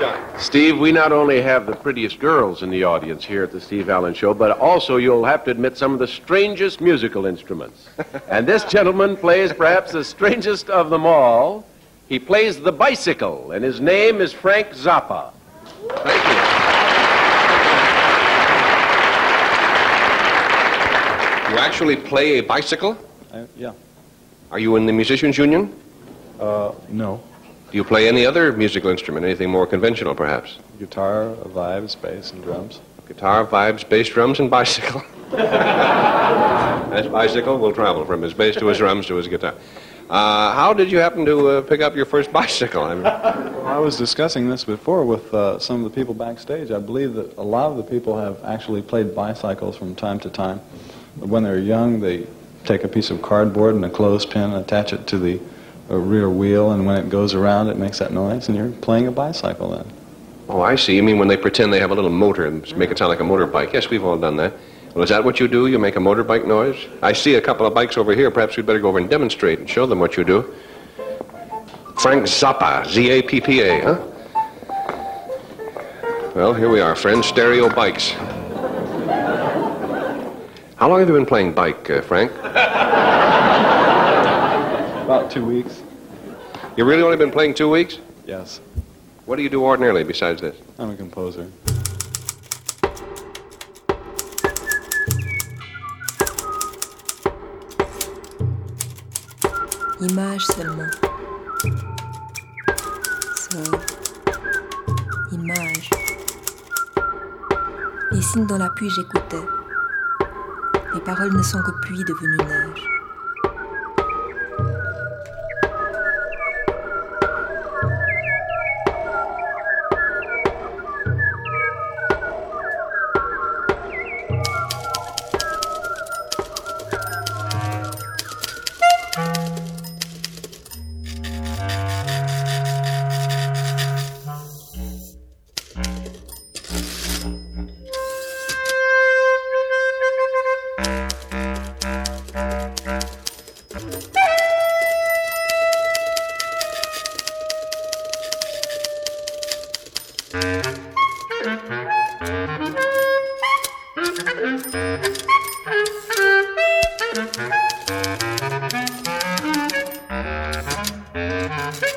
done. Steve, we not only have the prettiest girls in the audience here at the Steve Allen Show, but also you'll have to admit some of the strangest musical instruments. and this gentleman plays perhaps the strangest of them all. He plays the bicycle, and his name is Frank Zappa. Thank you. You actually play a bicycle? Uh, yeah. Are you in the Musicians Union? Uh, no. Do you play any other musical instrument? Anything more conventional, perhaps? Guitar, vibes, bass, and drums. Guitar, vibes, bass, drums, and bicycle. That's bicycle will travel from his bass to his drums to his guitar. Uh, how did you happen to uh, pick up your first bicycle? I, mean, well, I was discussing this before with uh, some of the people backstage. I believe that a lot of the people have actually played bicycles from time to time. When they're young, they take a piece of cardboard and a clothespin and attach it to the a rear wheel, and when it goes around, it makes that noise, and you're playing a bicycle then. Oh, I see. You mean when they pretend they have a little motor and make it sound like a motorbike? Yes, we've all done that. Well, is that what you do? You make a motorbike noise? I see a couple of bikes over here. Perhaps we'd better go over and demonstrate and show them what you do. Frank Zappa, Z-A-P-P-A, huh? Well, here we are, friends. Stereo bikes. How long have you been playing bike, uh, Frank? About two weeks. You really only been playing two weeks? Yes. What do you do ordinarily besides this? I'm a composer. Image seulement. Seul. Image. Les signes dans la pluie, j'écoutais. Les paroles ne sont que pluie devenue neige.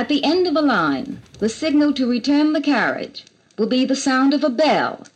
At the end of a line, the signal to return the carriage will be the sound of a bell.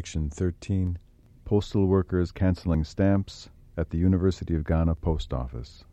Election 13 Postal Workers Canceling Stamps at the University of Ghana Post Office.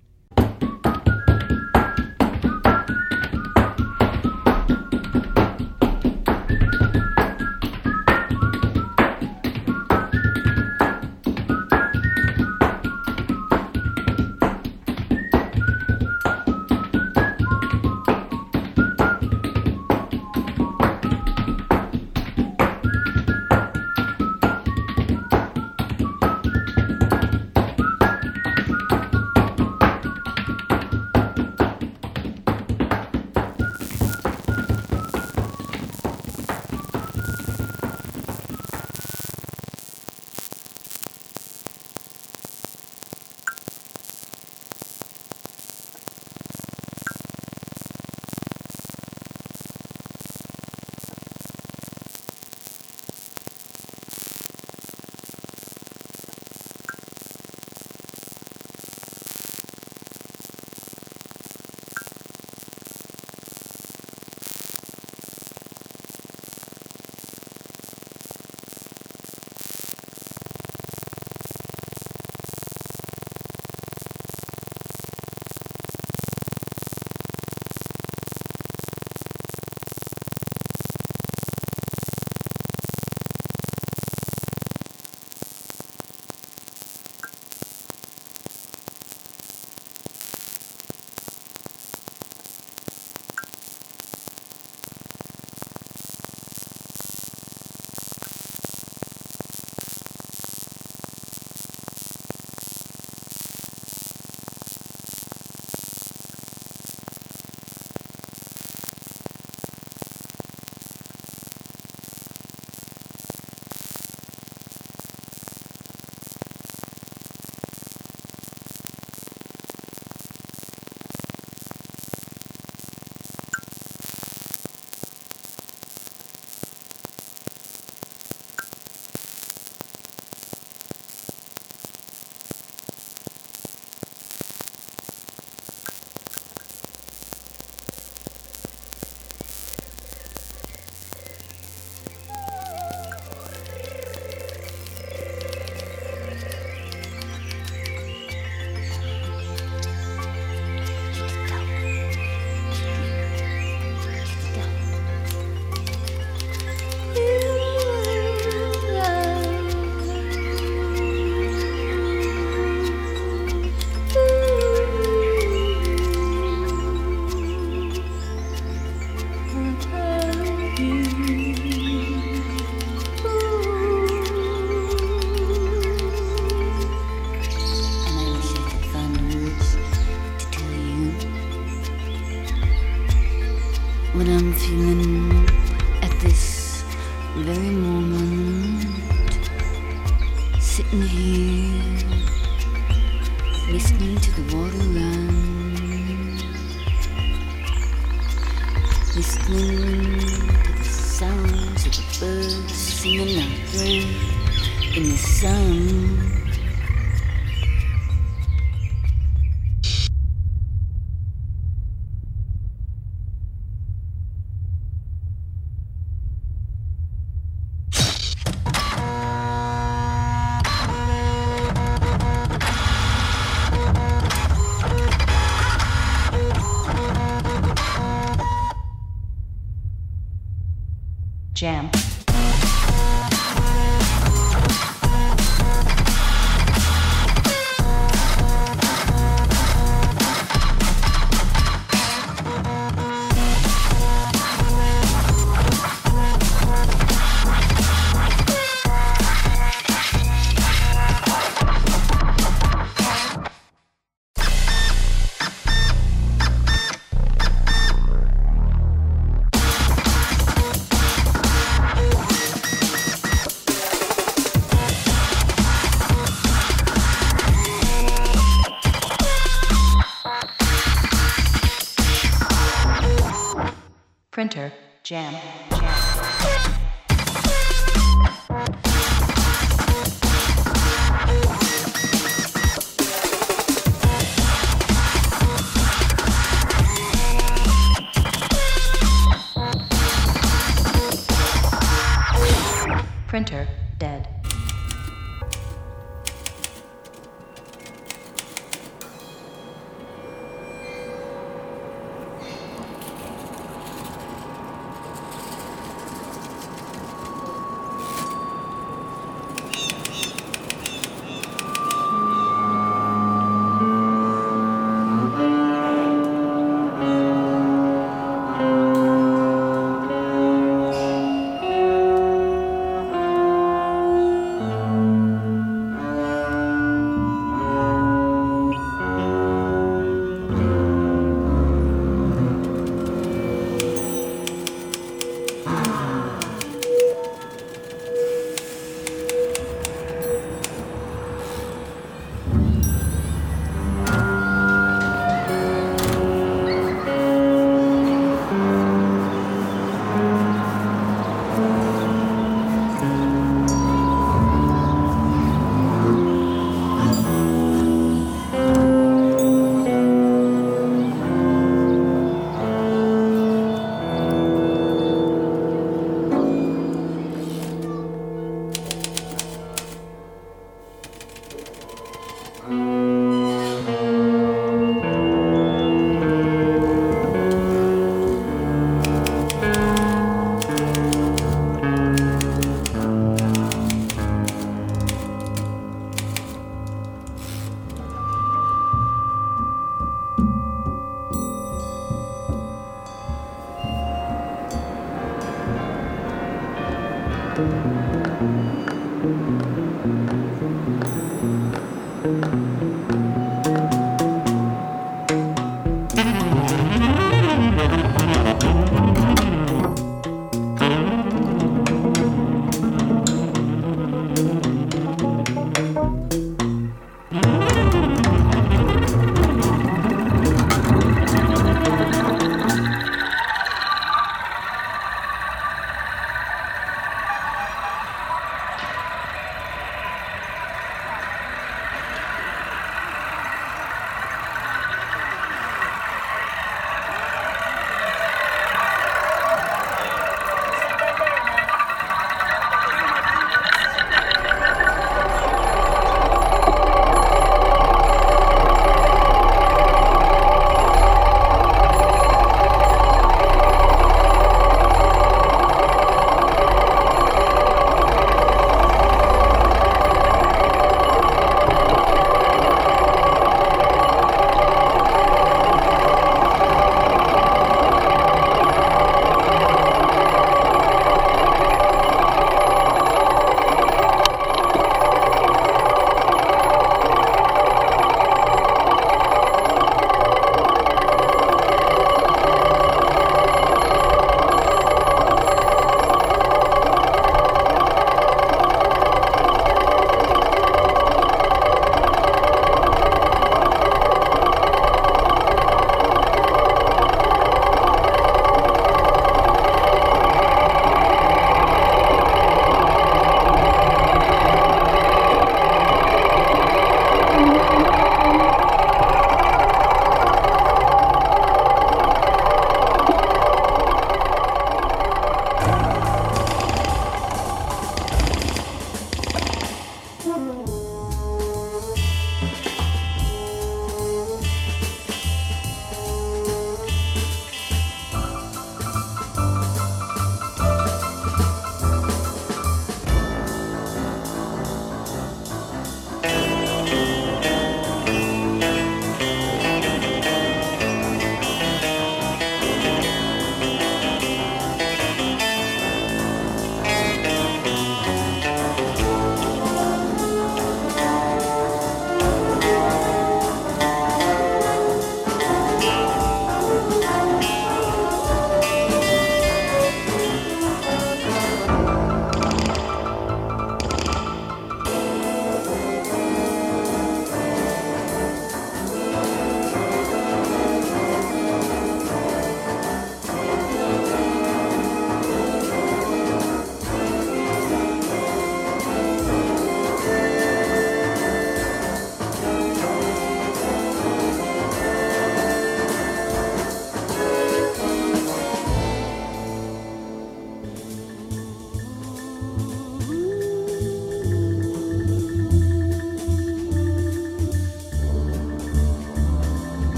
Jam.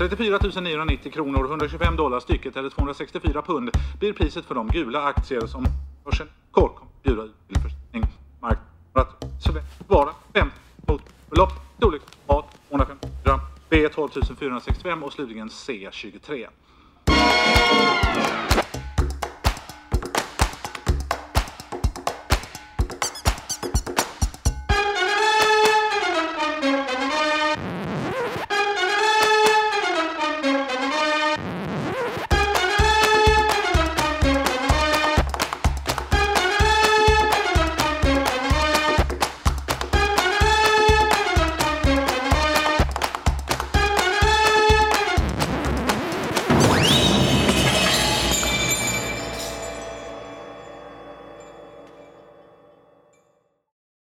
34 990 kronor, 125 dollar stycket eller 264 pund blir priset för de gula aktier som börsen kort kommer att bjuda ut till försäljning. Marknaden att vara 50 mot belopp storlek A 254, B 12 465 och slutligen C 23.